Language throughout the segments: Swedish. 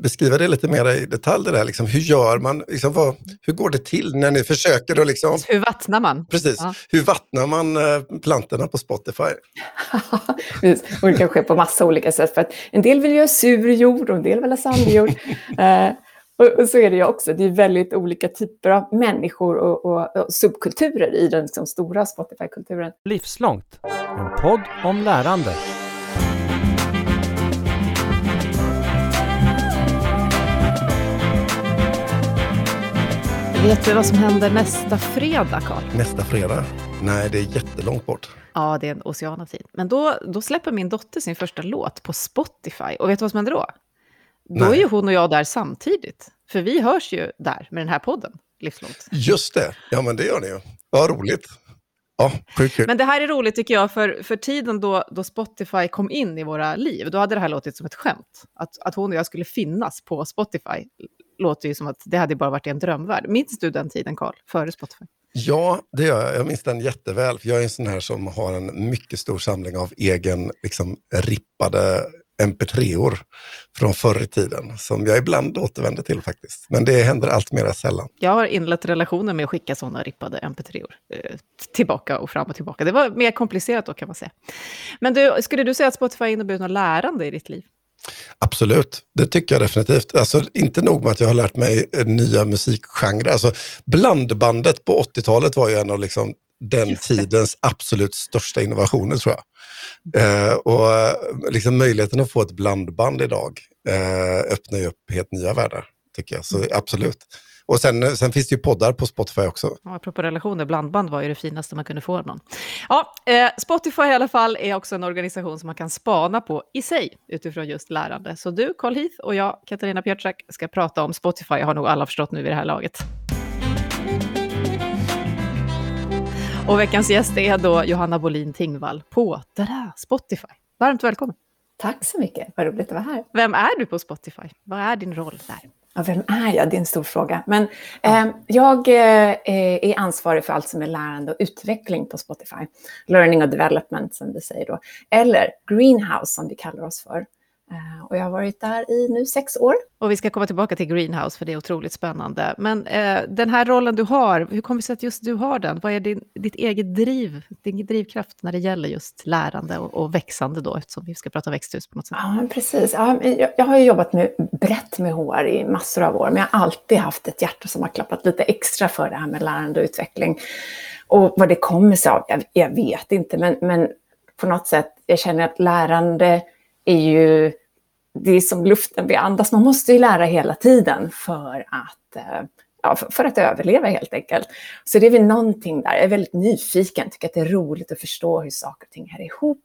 beskriva det lite mer i detalj? Det där, liksom, hur gör man? Liksom, vad, hur går det till när ni försöker? Och liksom, hur vattnar man? Precis. Ja. Hur vattnar man eh, plantorna på Spotify? och det kan ske på massa olika sätt. För att en del vill göra sur jord och en del vill ha sandjord. eh, och, så är det ju också. Det är väldigt olika typer av människor och, och, och subkulturer i den liksom, stora Spotify-kulturen. Livslångt, en podd om lärande. Vet du vad som händer nästa fredag, Karl? Nästa fredag? Nej, det är jättelångt bort. Ja, det är en ocean av tid. Men då, då släpper min dotter sin första låt på Spotify. Och vet du vad som händer då? Då Nej. är ju hon och jag där samtidigt. För vi hörs ju där med den här podden, Livslångt. Just det, ja men det gör ni ju. Vad roligt. Ja, Men det här är roligt tycker jag, för, för tiden då, då Spotify kom in i våra liv, då hade det här låtit som ett skämt. Att, att hon och jag skulle finnas på Spotify låter ju som att det hade bara varit en drömvärld. Minns du den tiden, Karl, före Spotify? Ja, det gör jag. Jag minns den jätteväl. För jag är en sån här som har en mycket stor samling av egen liksom, rippade mp3-or från förr i tiden som jag ibland återvänder till faktiskt. Men det händer allt mer sällan. Jag har inlett relationen med att skicka sådana rippade mp3-or eh, tillbaka och fram och tillbaka. Det var mer komplicerat då kan man säga. Men du, skulle du säga att Spotify inneburit något lärande i ditt liv? Absolut, det tycker jag definitivt. Alltså, inte nog med att jag har lärt mig nya musikgenrer. Alltså, blandbandet på 80-talet var ju en av liksom, den tidens absolut största innovationer tror jag. Eh, och liksom, möjligheten att få ett blandband idag eh, öppnar ju upp helt nya världar, tycker jag. Så absolut. Och sen, sen finns det ju poddar på Spotify också. Ja, apropå relationer, blandband var ju det finaste man kunde få av någon. Ja, eh, Spotify i alla fall är också en organisation som man kan spana på i sig utifrån just lärande. Så du, Carl Heath och jag, Katarina Pietrak, ska prata om Spotify, har nog alla förstått nu vid det här laget. Och veckans gäst är då Johanna Bolin Tingvall på tada, Spotify. Varmt välkommen. Tack så mycket, vad roligt att vara här. Vem är du på Spotify? Vad är din roll där? Ja, vem är jag? Det är en stor fråga. Men eh, jag eh, är ansvarig för allt som är lärande och utveckling på Spotify. Learning och development som vi säger då. Eller greenhouse som vi kallar oss för. Eh, och jag har varit där i nu sex år. Och vi ska komma tillbaka till Greenhouse, för det är otroligt spännande. Men eh, den här rollen du har, hur kommer det sig att just du har den? Vad är din, ditt eget driv, din drivkraft när det gäller just lärande och, och växande då, eftersom vi ska prata växthus på något sätt? Ja, precis. Ja, jag, jag har jobbat med, brett med HR i massor av år, men jag har alltid haft ett hjärta som har klappat lite extra för det här med lärande och utveckling. Och vad det kommer sig av, jag, jag vet inte, men, men på något sätt, jag känner att lärande är ju det är som luften vi andas. Man måste ju lära hela tiden för att, eh, ja, för att överleva helt enkelt. Så det är väl någonting där. Jag är väldigt nyfiken, tycker att det är roligt att förstå hur saker och ting hör ihop.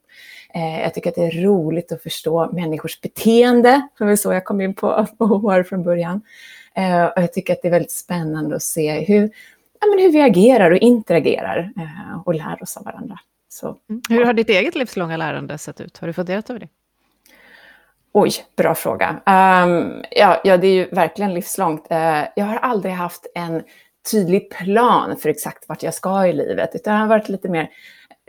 Eh, jag tycker att det är roligt att förstå människors beteende, som är så jag kom in på HR från början. Eh, och jag tycker att det är väldigt spännande att se hur, ja, men hur vi agerar och interagerar och lär oss av varandra. Så, mm. Hur har ditt eget livslånga lärande sett ut? Har du funderat över det? Oj, bra fråga. Um, ja, ja, det är ju verkligen livslångt. Uh, jag har aldrig haft en tydlig plan för exakt vart jag ska i livet, utan jag har varit lite mer,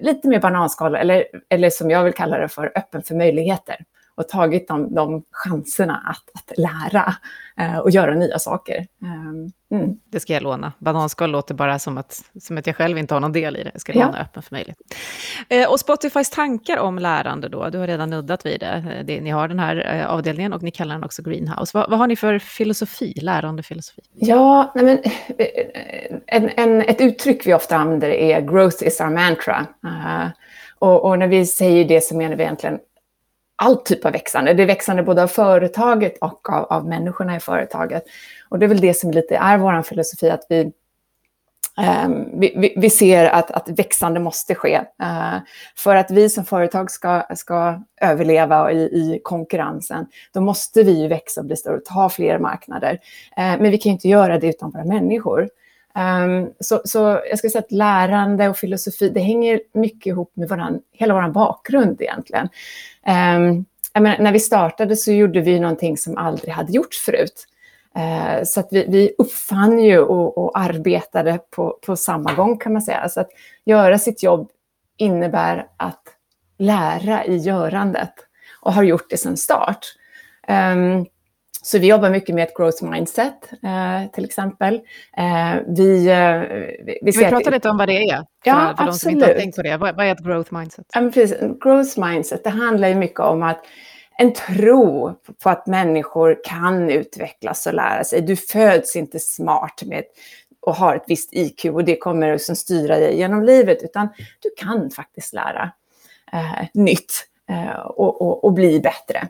lite mer bananskal, eller, eller som jag vill kalla det för, öppen för möjligheter och tagit de, de chanserna att, att lära eh, och göra nya saker. Eh, mm. Det ska jag låna. Bananskal låter bara som att, som att jag själv inte har någon del i det. Jag ska låna ja. öppen för möjlighet. Eh, och Spotifys tankar om lärande då, du har redan nuddat vid det. Eh, det ni har den här eh, avdelningen och ni kallar den också Greenhouse. Vad, vad har ni för filosofi, lärandefilosofi? Ja, nej men, eh, en, en, ett uttryck vi ofta använder är growth is our mantra. Uh, och, och, när vi säger det så menar vi egentligen all typ av växande. Det är växande både av företaget och av, av människorna i företaget. Och det är väl det som lite är vår filosofi, att vi, eh, vi, vi, ser att, att växande måste ske. Eh, för att vi som företag ska, ska överleva i, i konkurrensen, då måste vi ju växa och bli större och ta fler marknader. Eh, men vi kan inte göra det utan våra människor. Um, så, så jag skulle säga att lärande och filosofi, det hänger mycket ihop med våran, hela vår bakgrund egentligen. Um, menar, när vi startade så gjorde vi någonting som aldrig hade gjorts förut. Uh, så att vi, vi uppfann ju och, och, arbetade på, på samma gång kan man säga. Så att göra sitt jobb innebär att lära i görandet och har gjort det sedan start. Um, så vi jobbar mycket med ett growth mindset, eh, till exempel. Eh, vi, eh, vi, vi prata lite om vad det är? För, ja, för absolut. de som inte har tänkt på det. Vad, vad är ett growth mindset? Ja, precis. Growth mindset, det handlar ju mycket om att en tro på att människor kan utvecklas och lära sig. Du föds inte smart med och har ett visst IQ och det kommer att styra dig genom livet, utan du kan faktiskt lära eh, nytt eh, och, och, och, bli bättre.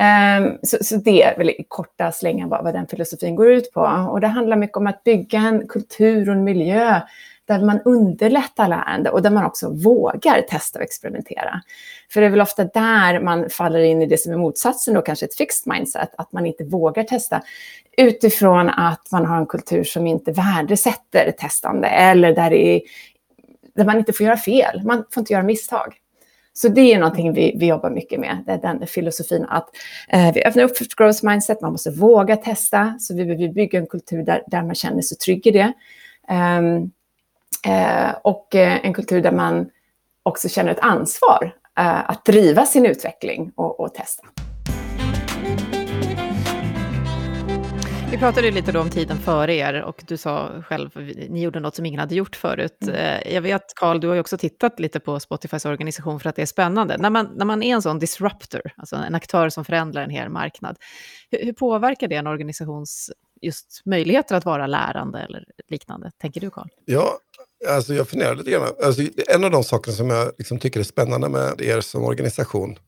Um, så, så, det är väl i korta slängar vad, vad den filosofin går ut på. Och det handlar mycket om att bygga en kultur och en miljö där man underlättar lärande och där man också vågar testa och experimentera. För det är väl ofta där man faller in i det som är motsatsen då, kanske ett fixed mindset, att man inte vågar testa utifrån att man har en kultur som inte värdesätter testande eller där, är, där man inte får göra fel, man får inte göra misstag. Så det är någonting vi, vi jobbar mycket med, det är den filosofin att eh, vi öppnar upp för growth mindset, man måste våga testa, så vi vill bygga en kultur där, där man känner sig trygg i det. Um, eh, och eh, en kultur där man också känner ett ansvar eh, att driva sin utveckling och, och testa. Vi pratade lite då om tiden före er och du sa själv, ni gjorde något som ingen hade gjort förut. Mm. Eh, jag vet, Karl, du har ju också tittat lite på Spotifys organisation för att det är spännande. När man, när man är en sån disruptor, alltså en aktör som förändrar en hel marknad, hur, hur påverkar det en organisations just möjligheter att vara lärande eller liknande? Tänker du, Karl? Ja, alltså jag funderar lite grann. Alltså, en av de saker som jag liksom tycker är spännande med er som organisation,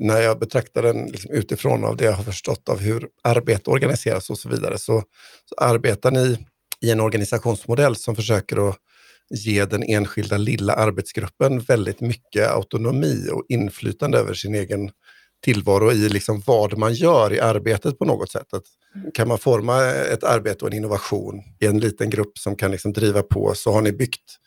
när jag betraktar den liksom utifrån av det jag har förstått av hur arbete organiseras och så vidare, så, så arbetar ni i en organisationsmodell som försöker att ge den enskilda lilla arbetsgruppen väldigt mycket autonomi och inflytande över sin egen tillvaro i liksom vad man gör i arbetet på något sätt. Att kan man forma ett arbete och en innovation i en liten grupp som kan liksom driva på så har ni byggt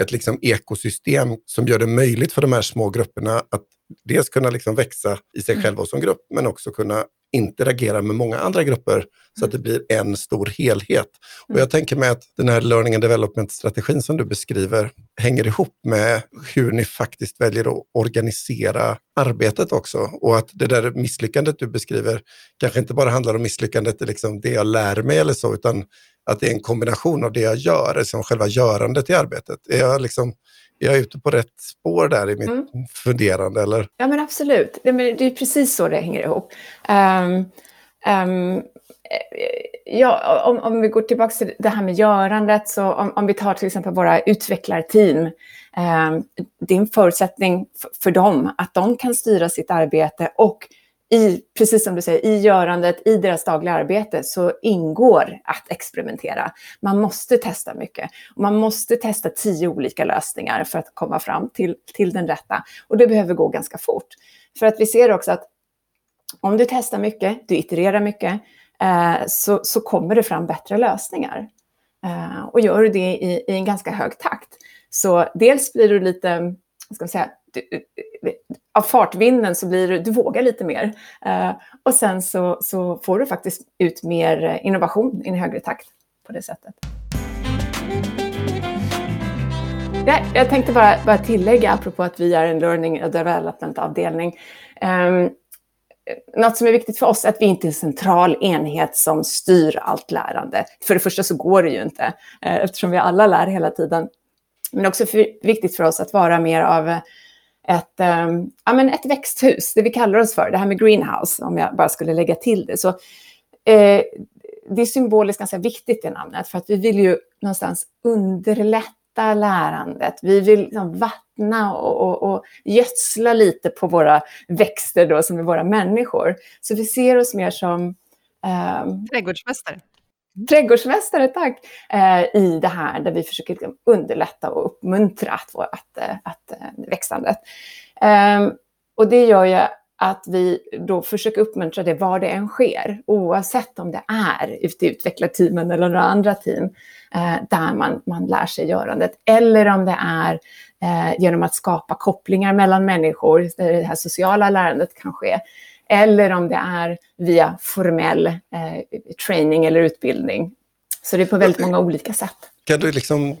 ett liksom ekosystem som gör det möjligt för de här små grupperna att dels kunna liksom växa i sig mm. själva som grupp, men också kunna interagera med många andra grupper så att det blir en stor helhet. Och mm. jag tänker mig att den här learning and development-strategin som du beskriver hänger ihop med hur ni faktiskt väljer att organisera arbetet också. Och att det där misslyckandet du beskriver kanske inte bara handlar om misslyckandet liksom det jag lär mig eller så, utan att det är en kombination av det jag gör, liksom själva görandet i arbetet. Är jag, liksom, är jag ute på rätt spår där i mitt mm. funderande? Eller? Ja, men absolut. Det, är precis så det hänger ihop. Um, um, ja, om, om, vi går tillbaka till det här med görandet, så om, om vi tar till exempel våra utvecklarteam, um, det är en förutsättning för dem att de kan styra sitt arbete och i, precis som du säger, i görandet, i deras dagliga arbete så ingår att experimentera. Man måste testa mycket. Man måste testa tio olika lösningar för att komma fram till, till den rätta. Och det behöver gå ganska fort. För att vi ser också att om du testar mycket, du itererar mycket, eh, så, så kommer det fram bättre lösningar. Eh, och gör du det i, i en ganska hög takt. Så dels blir du lite, ska man säga, av fartvinden så blir du, du vågar lite mer. Eh, och sen så, så får du faktiskt ut mer eh, innovation i en högre takt på det sättet. Jag, jag tänkte bara, bara tillägga, apropå att vi är en learning and development-avdelning. eh, något som är viktigt för oss är att vi inte är en central enhet som styr allt lärande. För det första så går det ju inte, eh, eftersom vi alla lär hela tiden. Men också för, viktigt för oss att vara mer av ett, um, ja, men ett växthus, det vi kallar oss för, det här med greenhouse, om jag bara skulle lägga till det. Så, eh, det är symboliskt ganska viktigt i namnet, för att vi vill ju någonstans underlätta lärandet. Vi vill liksom vattna och, och, och gödsla lite på våra växter då, som är våra människor. Så vi ser oss mer som... Eh, Trädgårdsmästare trädgårdsmästare, tack, eh, i det här där vi försöker liksom underlätta och uppmuntra att, att, eh, att, att växandet. Eh, och det gör ju att vi då försöker uppmuntra det var det än sker, oavsett om det är ute i utvecklarteamen eller några andra team eh, där man, man lär sig görandet, eller om det är eh, genom att skapa kopplingar mellan människor, där det här sociala lärandet kan ske, eller om det är via formell eh, training eller utbildning Så det är på väldigt många olika sätt. Kan du liksom eh,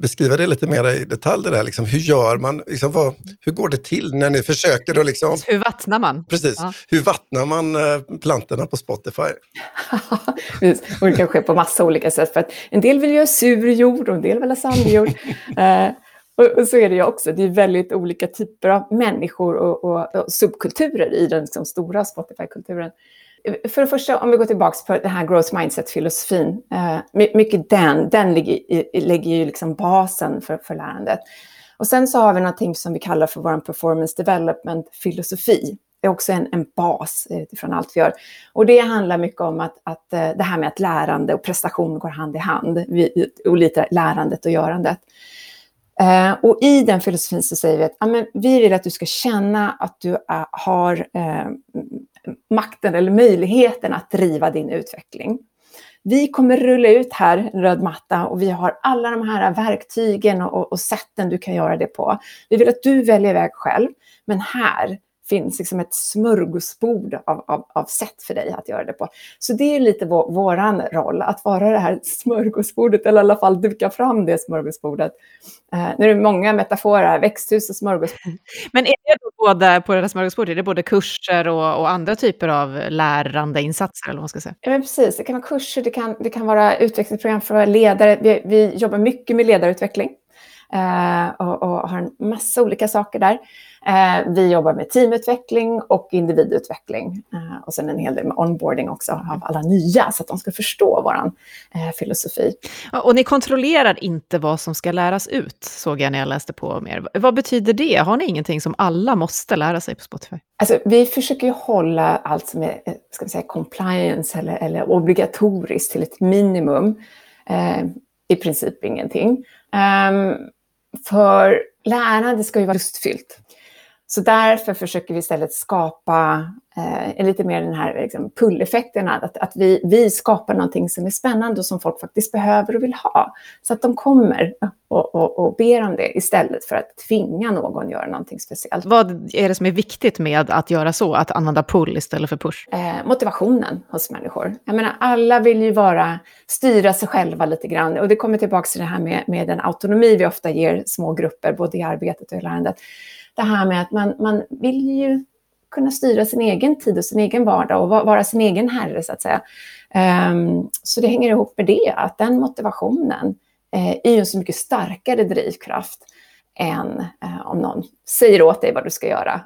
beskriva det lite mer i detalj? Det där, liksom, hur gör man? Liksom, vad, hur går det till när ni försöker? Att liksom, hur vattnar man? Precis. Ja. Hur vattnar man eh, plantorna på Spotify? och det kan ske på massa olika sätt. För att en del vill göra sur jord och en del vill ha sandjord. och, så är det ju också. Det är väldigt olika typer av människor och, och, och subkulturer i den liksom, stora Spotify-kulturen. För det första, om vi går tillbaka på den här growth mindset-filosofin. Eh, mycket den, den ligger, lägger ju liksom basen för, för lärandet. Och sen så har vi någonting som vi kallar för vår performance development-filosofi. Det är också en, en bas utifrån allt vi gör. Och det handlar mycket om att, att eh, det här med att lärande och prestation går hand i hand. Vi, och lite lärandet och görandet. Eh, och i den filosofin så säger vi att ja, men vi vill att du ska känna att du är, har eh, makten eller möjligheten att driva din utveckling. Vi kommer rulla ut här en röd matta och vi har alla de här verktygen och, och, och sätten du kan göra det på. Vi vill att du väljer väg själv, men här finns liksom ett smörgåsbord av, av, av sätt för dig att göra det på. Så det är lite vår, våran roll, att vara det här smörgåsbordet, eller i alla fall duka fram det smörgåsbordet. Uh, nu är det många metaforer, växthus och smörgåsbord. Men är det då både på det här smörgåsbordet, är det både kurser och, och andra typer av lärandeinsatser? Eller vad man ska säga? Ja, men precis. Det kan vara kurser, det kan, det kan vara utvecklingsprogram för ledare. Vi, vi jobbar mycket med ledarutveckling. Uh, och, och, har en massa olika saker där. Eh, vi jobbar med teamutveckling och individutveckling. Eh, och sen en hel del med onboarding också av alla nya, så att de ska förstå vår eh, filosofi. Och ni kontrollerar inte vad som ska läras ut, såg jag när jag läste på mer. Vad betyder det? Har ni ingenting som alla måste lära sig på Spotify? Alltså, vi försöker ju hålla allt som är ska vi säga, compliance eller, eller obligatoriskt till ett minimum. Eh, I princip ingenting. Um, för lärande ska ju vara lustfyllt. Så därför försöker vi istället skapa eh, lite mer den här liksom, pull-effekten, att, att vi, vi skapar någonting som är spännande och som folk faktiskt behöver och vill ha. Så att de kommer och, och, och ber om det istället för att tvinga någon göra någonting speciellt. Vad är det som är viktigt med att göra så, att använda pull istället för push? Eh, motivationen hos människor. Jag menar, alla vill ju vara, styra sig själva lite grann. Och det kommer tillbaka till det här med, med den autonomi vi ofta ger små grupper, både i arbetet och i lärandet det här med att man, man vill ju kunna styra sin egen tid och sin egen vardag och vara sin egen herre, så att säga. Um, så det hänger ihop med det, att den motivationen eh, är ju en så mycket starkare drivkraft än eh, om någon säger åt dig vad du ska göra.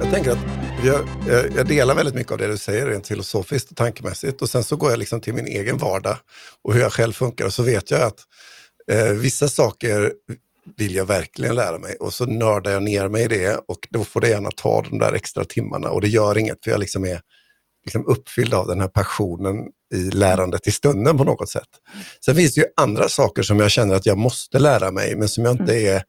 Jag tänker att jag, jag, delar väldigt mycket av det du säger rent filosofiskt och tankemässigt och sen så går jag liksom till min egen vardag och hur jag själv funkar och så vet jag att eh, vissa saker vill jag verkligen lära mig och så nördar jag ner mig i det och då får det gärna ta de där extra timmarna och det gör inget för jag liksom är liksom uppfylld av den här passionen i lärandet i stunden på något sätt. Sen finns det ju andra saker som jag känner att jag måste lära mig men som jag inte mm. är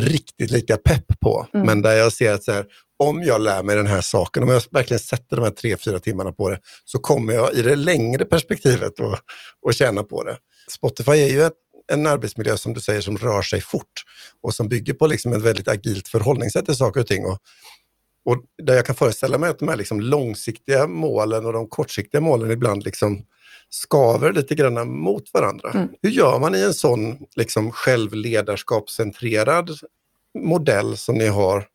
riktigt lika pepp på. Mm. Men där jag ser att så här, om jag lär mig den här saken, om jag verkligen sätter de här tre, fyra timmarna på det, så kommer jag i det längre perspektivet att, att tjäna på det. Spotify är ju ett en arbetsmiljö som du säger som rör sig fort och som bygger på liksom ett väldigt agilt förhållningssätt till saker och ting. Och, och där jag kan föreställa mig att de här liksom långsiktiga målen och de kortsiktiga målen ibland liksom skaver lite grann mot varandra. Mm. Hur gör man i en sån liksom självledarskapscentrerad modell som ni har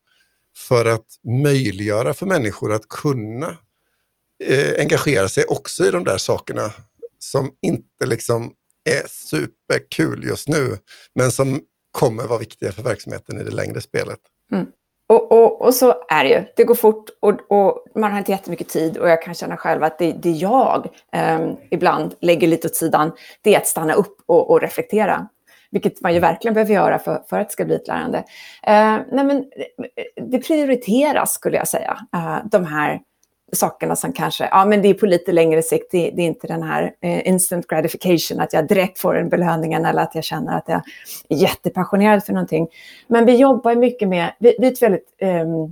för att möjliggöra för människor att kunna eh, engagera sig också i de där sakerna som inte liksom är superkul just nu, men som kommer vara viktiga för verksamheten i det längre spelet. Mm. Och, och, och, så är det ju. Det går fort och, och, man har inte jättemycket tid och jag kan känna själv att det, det jag eh, ibland lägger lite åt sidan, det är att stanna upp och, och reflektera. Vilket man ju verkligen behöver göra för, för att det ska bli ett lärande. Eh, nej men, eh, det prioriteras skulle jag säga, eh, de här sakerna som kanske, ja men det är på lite längre sikt, det, det är inte den här eh, instant gratification, att jag direkt får en belöningen eller att jag känner att jag är jättepassionerad för någonting. Men vi jobbar mycket med, vi, vi är ett väldigt ehm, eh,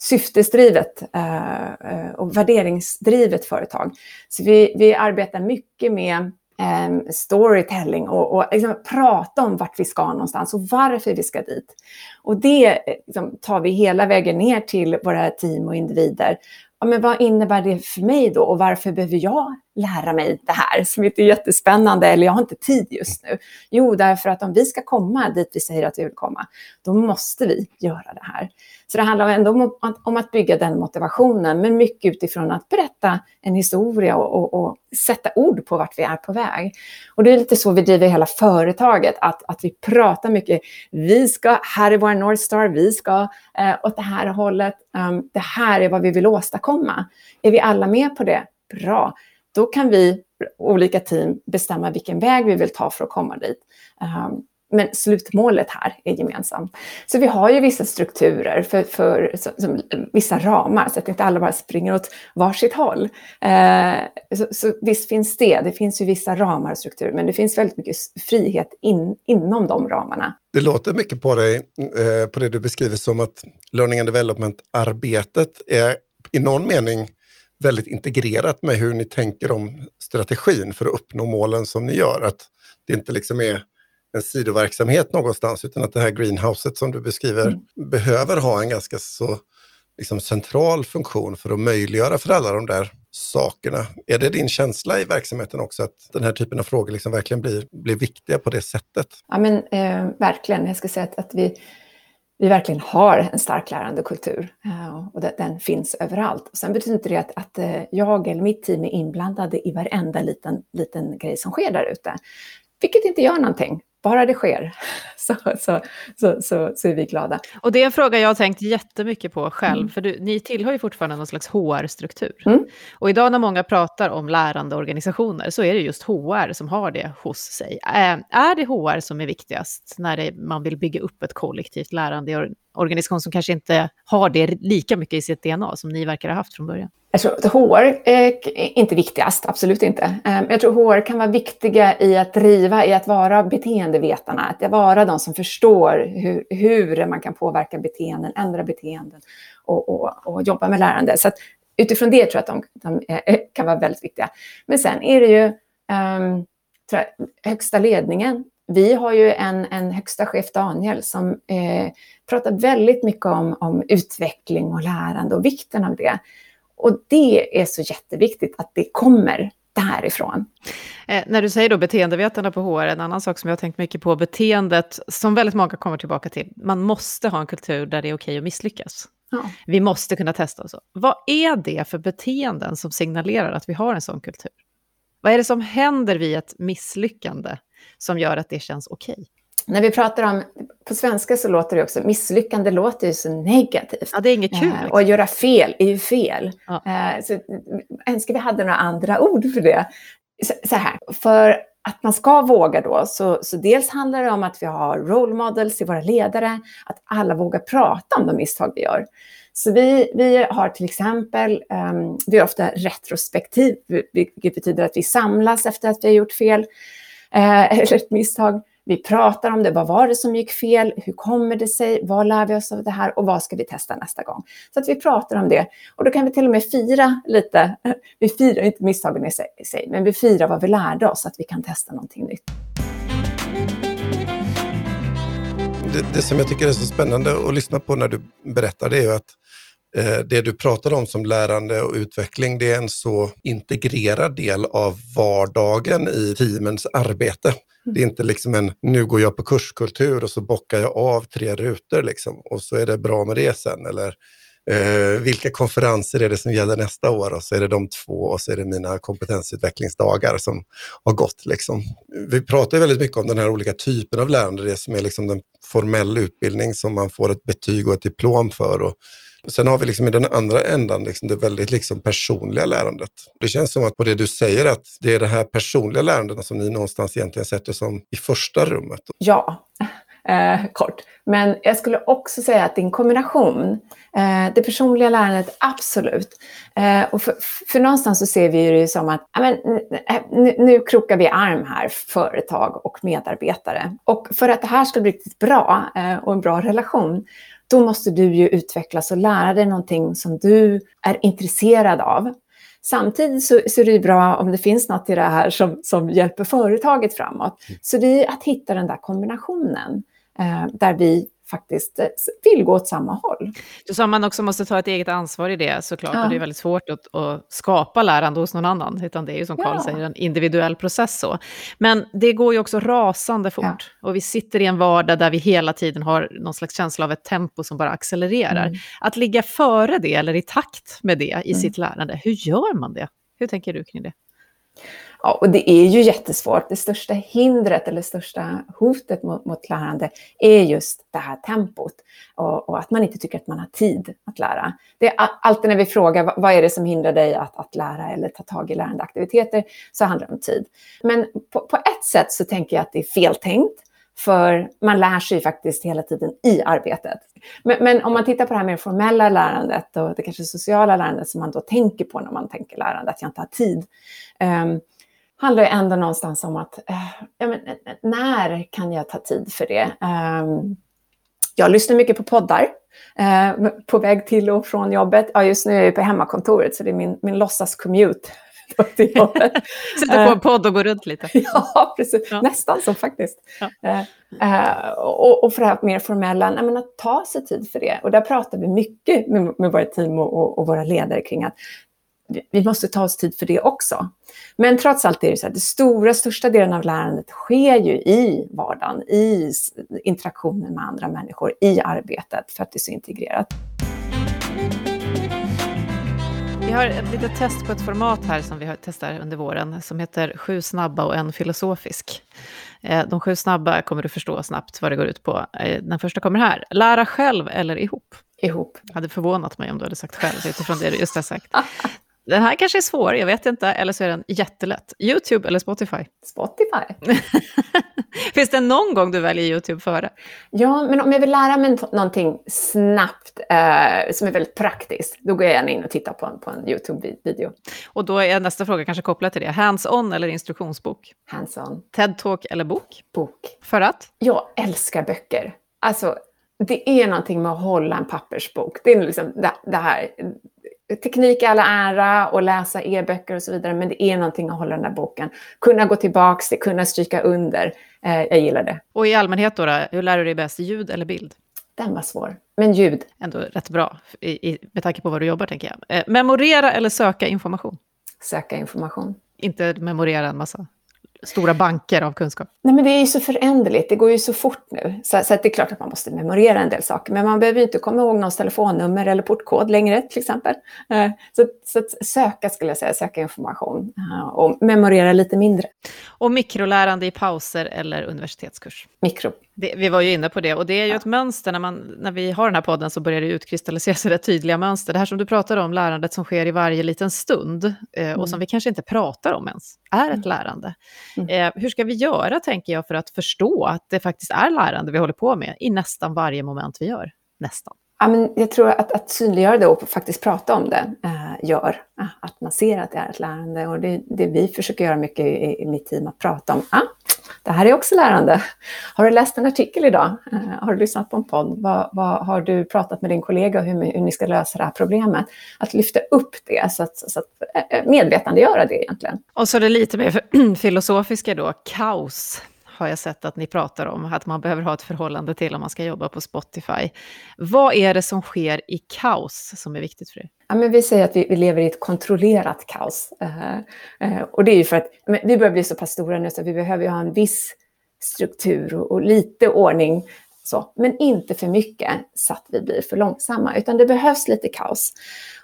syftesdrivet eh, och värderingsdrivet företag. Så vi, vi arbetar mycket med eh, storytelling och, och liksom prata om vart vi ska någonstans och varför vi ska dit. Och det eh, liksom, tar vi hela vägen ner till våra team och individer ja, men vad innebär det för mig då? Och varför behöver jag lära mig det här som inte är jättespännande eller jag har inte tid just nu? Jo, därför att om vi ska komma dit vi säger att vi vill komma, då måste vi göra det här. Så det handlar ändå om att, om att bygga den motivationen, men mycket utifrån att berätta en historia och, och, och, sätta ord på vart vi är på väg. Och det är lite så vi driver hela företaget, att, att vi pratar mycket. Vi ska, här är vår North Star, vi ska eh, åt det här hållet. Um, det här är vad vi vill åstadkomma. Är vi alla med på det? Bra. Då kan vi, olika team, bestämma vilken väg vi vill ta för att komma dit. Ehm, men slutmålet här är gemensamt. Så vi har ju vissa strukturer, för, för som, som, vissa ramar, så att inte alla bara springer åt varsitt håll. Eh, så, så visst finns det, det finns ju vissa ramar och strukturer, men det finns väldigt mycket frihet in, inom de ramarna. Det låter mycket på dig, eh, på det du beskriver som att learning and development-arbetet är i någon mening väldigt integrerat med hur ni tänker om strategin för att uppnå målen som ni gör. Att det inte liksom är en sidoverksamhet någonstans, utan att det här greenhouset som du beskriver mm. behöver ha en ganska så liksom, central funktion för att möjliggöra för alla de där sakerna. Är det din känsla i verksamheten också, att den här typen av frågor liksom verkligen blir, blir viktiga på det sättet? Ja, men eh, verkligen. Jag ska säga att, att vi, vi verkligen har en stark lärandekultur eh, och den finns överallt. Sen betyder inte det att, att eh, jag eller mitt team är inblandade i varenda liten, liten grej som sker där ute. Vilket inte gör någonting bara det sker så, så, så, så, så är vi glada. Och det är en fråga jag har tänkt jättemycket på själv, mm. för du, ni tillhör ju fortfarande någon slags HR-struktur. Mm. Och idag när många pratar om lärande organisationer så är det just HR som har det hos sig. Är, är det HR som är viktigast när det, man vill bygga upp ett kollektivt lärande organisation som kanske inte har det lika mycket i sitt DNA som ni verkar ha haft från början? Jag tror att HR är inte viktigast, absolut inte. Ehm, jag tror HR kan vara viktiga i att driva, i att vara beteendevetarna, att vara de som förstår hur, hur man kan påverka beteenden, ändra beteenden och, och, och jobba med lärande. Så utifrån det tror jag att de, de, eh, kan vara väldigt viktiga. Men sen är det ju um, högsta ledningen. Vi har ju en, en högsta chef, Daniel, som eh, pratar väldigt mycket om, om utveckling och lärande och vikten av det. Och det är så jätteviktigt att det kommer därifrån. Eh, när du säger då beteendevetarna på HR, en annan sak som jag har tänkt mycket på, beteendet som väldigt många kommer tillbaka till. Man måste ha en kultur där det är okej att misslyckas. Ja. Vi måste kunna testa och så. Vad är det för beteenden som signalerar att vi har en sån kultur? Vad är det som händer vid ett misslyckande som gör att det känns okej? när vi pratar om, på svenska så låter det också, misslyckande låter ju så negativt. Ja, det är inget kul. Eh, och göra fel är ju fel. Ja. Eh, så önskar vi hade några andra ord för det. Så, så, här, för att man ska våga då, så, så dels handlar det om att vi har role models i våra ledare, att alla vågar prata om de misstag vi gör. Så vi, vi har till exempel, um, vi är ofta retrospektiv, vilket betyder att vi samlas efter att vi har gjort fel eh, eller ett misstag. Vi pratar om det. Vad var det som gick fel? Hur kommer det sig? Vad lär vi oss av det här? Och vad ska vi testa nästa gång? Så att vi pratar om det. Och då kan vi till och med fira lite. Vi firar inte misstagen i sig, men vi firar vad vi lärde oss, att vi kan testa någonting nytt. Det, det som jag tycker är så spännande att lyssna på när du berättar det är ju att eh, det du pratar om som lärande och utveckling, det är en så integrerad del av vardagen i teamens arbete. Det är inte liksom en, nu går jag på kurskultur och så bockar jag av tre rutor liksom, och så är det bra med det sen. Eller eh, vilka konferenser är det som gäller nästa år och så är det de två och så är det mina kompetensutvecklingsdagar som har gått. Liksom. Vi pratar väldigt mycket om den här olika typen av lärande, det som är liksom den formell utbildning som man får ett betyg och ett diplom för. Och, Sen har vi liksom i den andra ändan liksom det väldigt liksom personliga lärandet. Det känns som att på det du säger att det är det här personliga lärandet som ni någonstans egentligen sätter som i första rummet. Ja, eh, kort. Men jag skulle också säga att det är en kombination. Eh, det personliga lärandet, absolut. Eh, och för, för, någonstans så ser vi det som att amen, eh, nu, nu krokar vi arm här, företag och medarbetare. Och för att det här ska bli riktigt bra eh, och en bra relation då måste du ju utvecklas och lära dig någonting som du är intresserad av. Samtidigt så, så är det bra om det finns något i det här som, som hjälper företaget framåt. Mm. Så det är att hitta den där kombinationen eh, där vi faktiskt vill gå åt samma håll. Du sa man också måste ta ett eget ansvar i det såklart, ja. och det är väldigt svårt att, att, skapa lärande hos någon annan, utan det är ju som Karl ja. säger en individuell process. Så. Men det går ju också rasande fort, ja. och vi sitter i en vardag där vi hela tiden har någon slags känsla av ett tempo som bara accelererar. Mm. Att ligga före det, eller i takt med det i mm. sitt lärande, hur gör man det? Hur tänker du kring det? Ja, och det är ju jättesvårt. Det största hindret eller största hotet mot, mot lärande är just det här tempot och, och, att man inte tycker att man har tid att lära. Det är alltid när vi frågar vad, är det som hindrar dig att, att lära eller ta tag i lärandeaktiviteter så handlar det om tid. Men på, på ett sätt så tänker jag att det är feltänkt. För man lär sig faktiskt hela tiden i arbetet. Men, men, om man tittar på det här mer formella lärandet och det kanske sociala lärandet som man då tänker på när man tänker lärande, att jag inte har tid. Um, handlar ju ändå någonstans om att, uh, ja, men, när kan jag ta tid för det? Um, jag lyssnar mycket på poddar på väg till och från jobbet. Ja, just nu är jag på hemmakontoret så det är min, min låtsas-commute till jobbet. Sätter på en podd och går runt lite. ja, precis. Ja. Nästan så faktiskt. Ja. Uh, och, och, för det här mer formella, nej, men att ta sig tid för det. Och där pratar vi mycket med, med våra team och, och, och våra ledare kring att vi måste ta oss tid för det också. Men trots allt är det så att den stora, största delen av lärandet sker ju i vardagen, i interaktionen med andra människor, i arbetet, för att det är så integrerat. Vi har ett litet test på ett format här som vi testar under våren som heter Sju snabba och en filosofisk. Eh, de sju snabba kommer du förstå snabbt vad det går ut på. Eh, den första kommer här. Lära själv eller ihop? Ihop. Det hade förvånat mig om du hade sagt själv utifrån det du just har sagt. Den här kanske är svår, jag vet inte, eller så är den jättelätt. YouTube eller Spotify? Spotify. Finns det någon gång du väljer YouTube före? Ja, men om jag vill lära mig någonting snabbt eh, som är väldigt praktiskt, då går jag gärna in och tittar på en, på en YouTube-video. Och då är nästa fråga kanske kopplad till det. Hands-on eller instruktionsbok? Hands-on. TED-talk eller bok? Bok. För att? Jag älskar böcker. Alltså, det är någonting med att hålla en pappersbok. Det är liksom det, det här teknik i alla ära och läsa e-böcker och så vidare, men det är någonting att hålla den där boken. Kunna gå tillbaka kunna stryka under. Eh, jag gillar det. Och i allmänhet då, då, hur lär du dig bäst, ljud eller bild? Den var svår, men ljud. Ändå rätt bra, i, i, med tanke på vad du jobbar, tänker jag. Eh, memorera eller söka information? Söka information. Inte memorera en massa stora banker av kunskap? Nej, men det är ju så föränderligt. Det går ju så fort nu. Så, så det är klart att man måste memorera en del saker. Men man behöver ju inte komma ihåg någons telefonnummer eller portkod längre, till exempel. Eh, så, så att söka, skulle jag säga, söka information eh, och memorera lite mindre. Och mikrolärande i pauser eller universitetskurs? Mikro. Det, vi var ju inne på det, och det är ju ja. ett mönster, när, man, när vi har den här podden så börjar det utkristallisera sig rätt tydliga mönster. Det här som du pratar om, lärandet som sker i varje liten stund, eh, mm. och som vi kanske inte pratar om ens, är ett mm. lärande. Mm. Eh, hur ska vi göra, tänker jag, för att förstå att det faktiskt är lärande vi håller på med i nästan varje moment vi gör? Nästan. Ja, men jag tror att, att synliggöra det och faktiskt prata om det eh, gör att man ser att det är ett lärande. Och det, det vi försöker göra mycket i, i mitt team, att prata om ah, det här är också lärande. Har du läst en artikel idag? Eh, har du lyssnat på en podd? Vad, vad, har du pratat med din kollega hur, hur ni ska lösa det här problemet? Att lyfta upp det, så att, så att eh, eh, medvetandegöra det egentligen. Och så det lite mer filosofiska då, kaos har jag sett att ni pratar om, att man behöver ha ett förhållande till om man ska jobba på Spotify. Vad är det som sker i kaos som är viktigt för er? Ja, men vi säger att vi, vi lever i ett kontrollerat kaos. Uh, uh, och det är ju för att vi börjar bli så pass stora nu så vi behöver ha en viss struktur och, och lite ordning. Så, men inte för mycket så att vi blir för långsamma, utan det behövs lite kaos.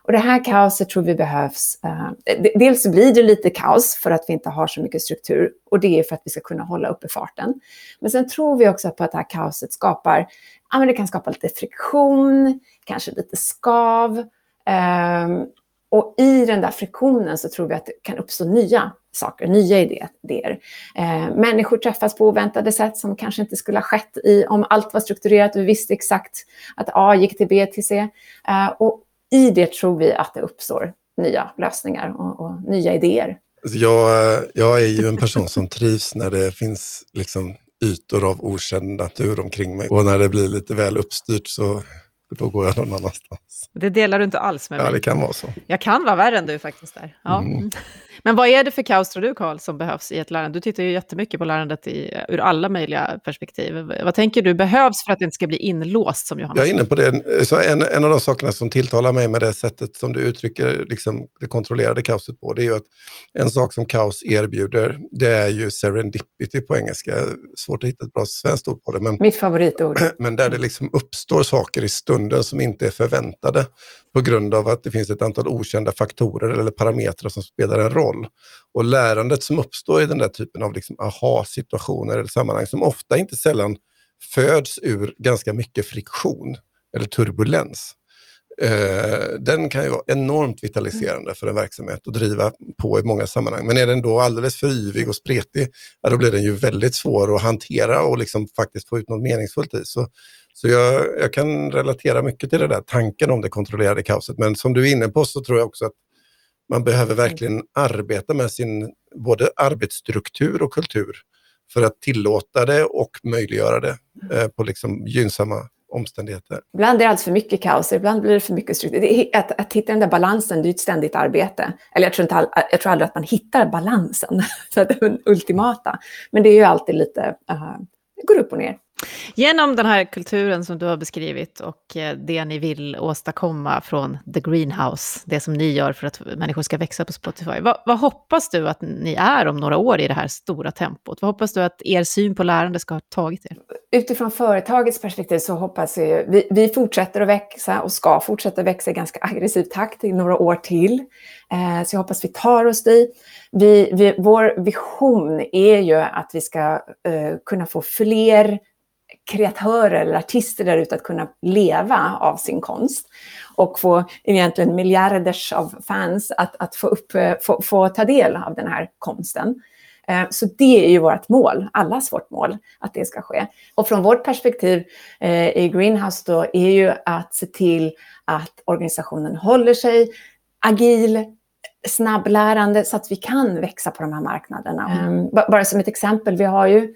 Och det här kaoset tror vi behövs. Eh, dels blir det lite kaos för att vi inte har så mycket struktur och det är för att vi ska kunna hålla uppe farten. Men sen tror vi också på att det här kaoset skapar, ja men det kan skapa lite friktion, kanske lite skav. Eh, och i den där friktionen så tror vi att det kan uppstå nya saker, nya idéer. Eh, människor träffas på oväntade sätt som kanske inte skulle ha skett i, om allt var strukturerat och vi visste exakt att A gick till B till C. Eh, och i det tror vi att det uppstår nya lösningar och, och nya idéer. Alltså, jag, jag är ju en person som trivs när det finns liksom ytor av okänd natur omkring mig. Och när det blir lite väl uppstyrt så då går jag någon annanstans. Det delar du inte alls med mig. Ja, det kan vara så. Jag kan vara värre än du faktiskt där. Ja. Mm. Men vad är det för kaos tror du, Karl, som behövs i ett lärande? Du tittar ju jättemycket på lärandet i, ur alla möjliga perspektiv. Vad tänker du behövs för att det inte ska bli inlåst, som Johanna Jag är inne på det. Så en, en av de sakerna som tilltalar mig med det sättet som du uttrycker liksom, det kontrollerade kaoset på, det är ju att en sak som kaos erbjuder, det är ju serendipity på engelska. Svårt att hitta ett bra svenskt ord på det. Men, Mitt favoritord. men där det liksom uppstår saker i stunden som inte är förväntade på grund av att det finns ett antal okända faktorer eller parametrar som spelar en roll. Och lärandet som uppstår i den där typen av liksom aha-situationer eller sammanhang som ofta inte sällan föds ur ganska mycket friktion eller turbulens. Eh, den kan ju vara enormt vitaliserande för en verksamhet och driva på i många sammanhang. Men är den då alldeles för yvig och spretig, ja, då blir den ju väldigt svår att hantera och liksom faktiskt få ut något meningsfullt i. Så, så jag, jag kan relatera mycket till det där tanken om det kontrollerade kaoset. Men som du är inne på så tror jag också att man behöver verkligen arbeta med sin både arbetsstruktur och kultur för att tillåta det och möjliggöra det eh, på liksom gynnsamma omständigheter. Ibland är det alldeles för mycket kaos, ibland blir det för mycket struktur. Att, att hitta den där balansen, det är ett ständigt arbete. Eller jag tror, inte all, jag tror aldrig att man hittar balansen, för att det är den ultimata. Men det är ju alltid lite, uh, det går upp och ner. Genom den här kulturen som du har beskrivit och eh, det ni vill åstadkomma från The Greenhouse, det som ni gör för att människor ska växa på Spotify, vad, vad, hoppas du att ni är om några år i det här stora tempot? Vad hoppas du att er syn på lärande ska ha tagit er? Utifrån företagets perspektiv så hoppas jag, vi, vi fortsätter att växa och ska fortsätta växa i ganska aggressiv takt i några år till. Eh, så jag hoppas vi tar oss dit. Vi, vi, vår vision är ju att vi ska eh, kunna få fler kreatörer eller artister där ute att kunna leva av sin konst och få egentligen miljarders av fans att, att få, upp, få, få ta del av den här konsten. Eh, så det är ju vårt mål, allas vårt mål, att det ska ske. Och från vårt perspektiv eh, i Greenhouse då är ju att se till att organisationen håller sig agil, snabblärande så att vi kan växa på de här marknaderna. Mm. Bara som ett exempel, vi har ju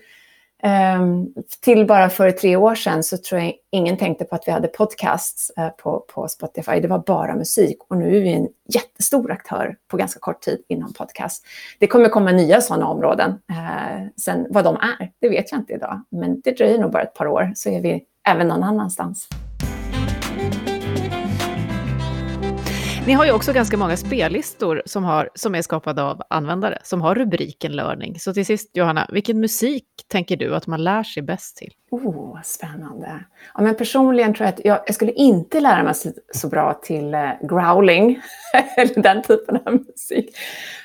Ehm, till bara för tre år sedan så tror jag ingen tänkte på att vi hade podcasts eh, på, på Spotify. Det var bara musik och nu är vi en jättestor aktör på ganska kort tid inom podcast. Det kommer komma nya sådana områden. Eh, sen vad de är, det vet jag inte idag. Men det dröjer nog bara ett par år så är vi även någon annanstans. Ni har ju också ganska många spellistor som, har, som är skapade av användare, som har rubriken learning. Så till sist, Johanna, vilken musik tänker du att man lär sig bäst till? Oh, spännande. Ja, men personligen tror jag att jag, jag skulle inte lära mig så, så bra till eh, growling, eller den typen av musik.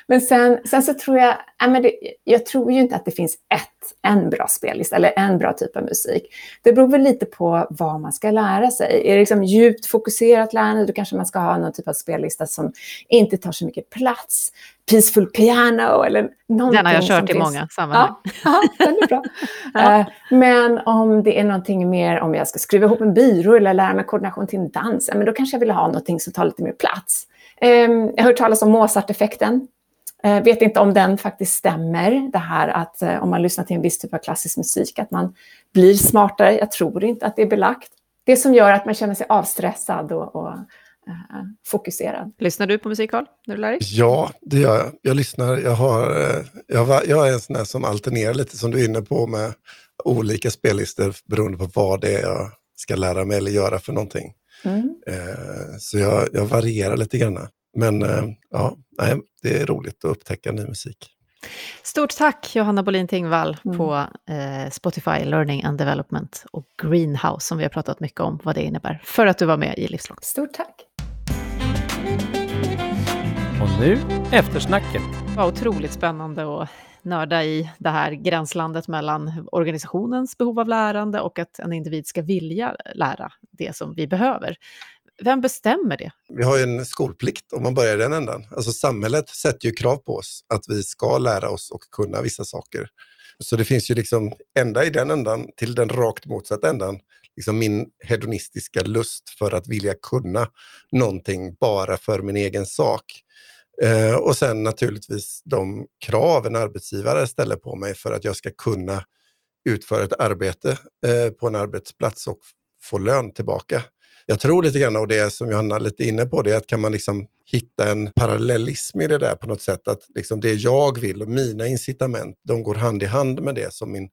Men sen, sen så tror jag, ja, men det, jag tror ju inte att det finns ett, en bra spellista eller en bra typ av musik. Det beror väl lite på vad man ska lära sig. Är det liksom djupt fokuserat lärande, då kanske man ska ha någon typ av spellista som inte tar så mycket plats. Peaceful piano eller någonting. Den har jag kört i finns. många sammanhang. Ja, ja, den är bra. ja. uh, men om det är någonting mer, om jag ska skruva ihop en byrå eller lära mig koordination till en dans, men då kanske jag vill ha någonting som tar lite mer plats. Um, jag har hört talas om Mozart-effekten. Eh, vet inte om den faktiskt stämmer, det här att eh, om man lyssnar till en viss typ av klassisk musik, att man blir smartare. Jag tror inte att det är belagt. Det som gör att man känner sig avstressad och, och uh, fokuserad. Lyssnar du på musik, Carl, när du lär dig? Ja, det gör jag. Jag lyssnar. Jag, har, jag, jag är en sån där som alternerar lite, som du är inne på, med olika spellistor beroende på vad det är jag ska lära mig eller göra för någonting. Mm. Så jag, jag varierar lite grann. Men eh, ja, det är roligt att upptäcka ny musik. Stort tack Johanna Bolin Tingvall mm. på eh, Spotify Learning and Development och Greenhouse som vi har pratat mycket om vad det innebär för att du var med i Livslångt. Stort tack! Och nu eftersnacket. Det var otroligt spännande att nörda i det här gränslandet mellan organisationens behov av lärande och att en individ ska vilja lära det som vi behöver. Vem bestämmer det? Vi har ju en skolplikt om man börjar i den ändan. Alltså samhället sätter ju krav på oss att vi ska lära oss och kunna vissa saker. Så det finns ju liksom ända i den ändan till den rakt motsatta ändan liksom min hedonistiska lust för att vilja kunna någonting bara för min egen sak. Eh, och sen naturligtvis de krav en arbetsgivare ställer på mig för att jag ska kunna utföra ett arbete eh, på en arbetsplats och få lön tillbaka jag tror lite grann, och det som Johanna lite inne på, det är att kan man liksom hitta en parallellism i det där på något sätt, att liksom det jag vill och mina incitament, de går hand i hand med det som min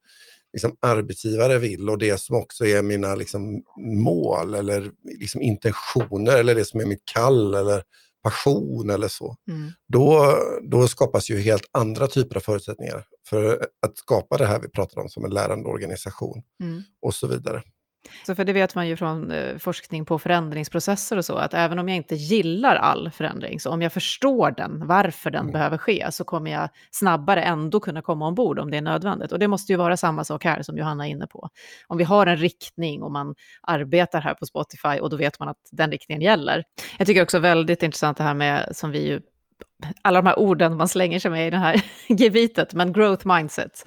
liksom, arbetsgivare vill och det som också är mina liksom, mål eller liksom, intentioner eller det som är mitt kall eller passion eller så. Mm. Då, då skapas ju helt andra typer av förutsättningar för att skapa det här vi pratar om som en lärande organisation mm. och så vidare. Så för det vet man ju från eh, forskning på förändringsprocesser och så, att även om jag inte gillar all förändring, så om jag förstår den, varför den mm. behöver ske, så kommer jag snabbare ändå kunna komma ombord om det är nödvändigt. Och det måste ju vara samma sak här som Johanna är inne på. Om vi har en riktning och man arbetar här på Spotify och då vet man att den riktningen gäller. Jag tycker också väldigt intressant det här med, som vi ju alla de här orden man slänger sig med i det här gebitet, men growth mindset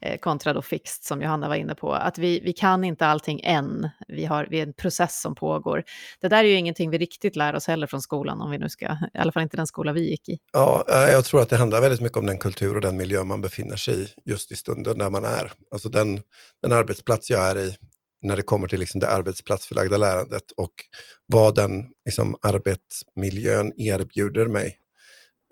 eh, kontra då fixed som Johanna var inne på, att vi, vi kan inte allting än, vi har, vi är en process som pågår. Det där är ju ingenting vi riktigt lär oss heller från skolan, om vi nu ska, i alla fall inte den skola vi gick i. Ja, eh, jag tror att det handlar väldigt mycket om den kultur och den miljö man befinner sig i just i stunden där man är. Alltså den, den arbetsplats jag är i, när det kommer till liksom det arbetsplatsförlagda lärandet och vad den liksom, arbetsmiljön erbjuder mig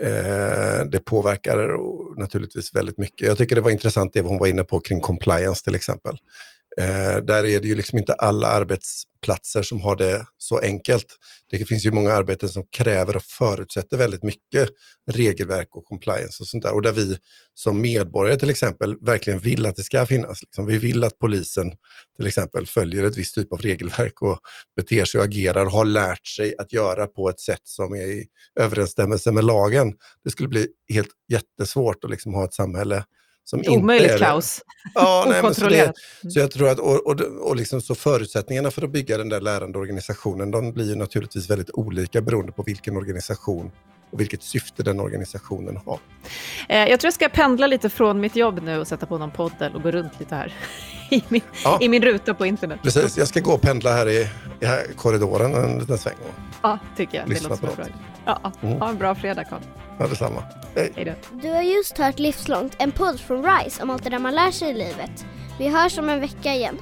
Eh, det påverkar naturligtvis väldigt mycket. Jag tycker det var intressant det hon var inne på kring compliance till exempel. Eh, där är det ju liksom inte alla arbetsplatser som har det så enkelt. Det finns ju många arbeten som kräver och förutsätter väldigt mycket regelverk och compliance och sånt där. Och där vi som medborgare till exempel verkligen vill att det ska finnas. Liksom. Vi vill att polisen till exempel följer ett visst typ av regelverk och beter sig och agerar och har lärt sig att göra på ett sätt som är i överensstämmelse med lagen. Det skulle bli helt jättesvårt att liksom ha ett samhälle som omöjligt är, kaos. Ja, nej, så, det, så jag tror att, och, och, och liksom så förutsättningarna för att bygga den där lärande organisationen, de blir ju naturligtvis väldigt olika beroende på vilken organisation och vilket syfte den organisationen har. Eh, jag tror jag ska pendla lite från mitt jobb nu och sätta på någon poddel och gå runt lite här i min, ja. i min ruta på internet. Precis, jag ska gå och pendla här i, i här korridoren en liten sväng. Och ja, tycker jag. Det låter bra. Ja, mm. Ha en bra fredag, Carl. Ja, detsamma. Hej. Hej då. Du har just hört Livslångt, en podd från RISE om allt det där man lär sig i livet. Vi hörs om en vecka igen.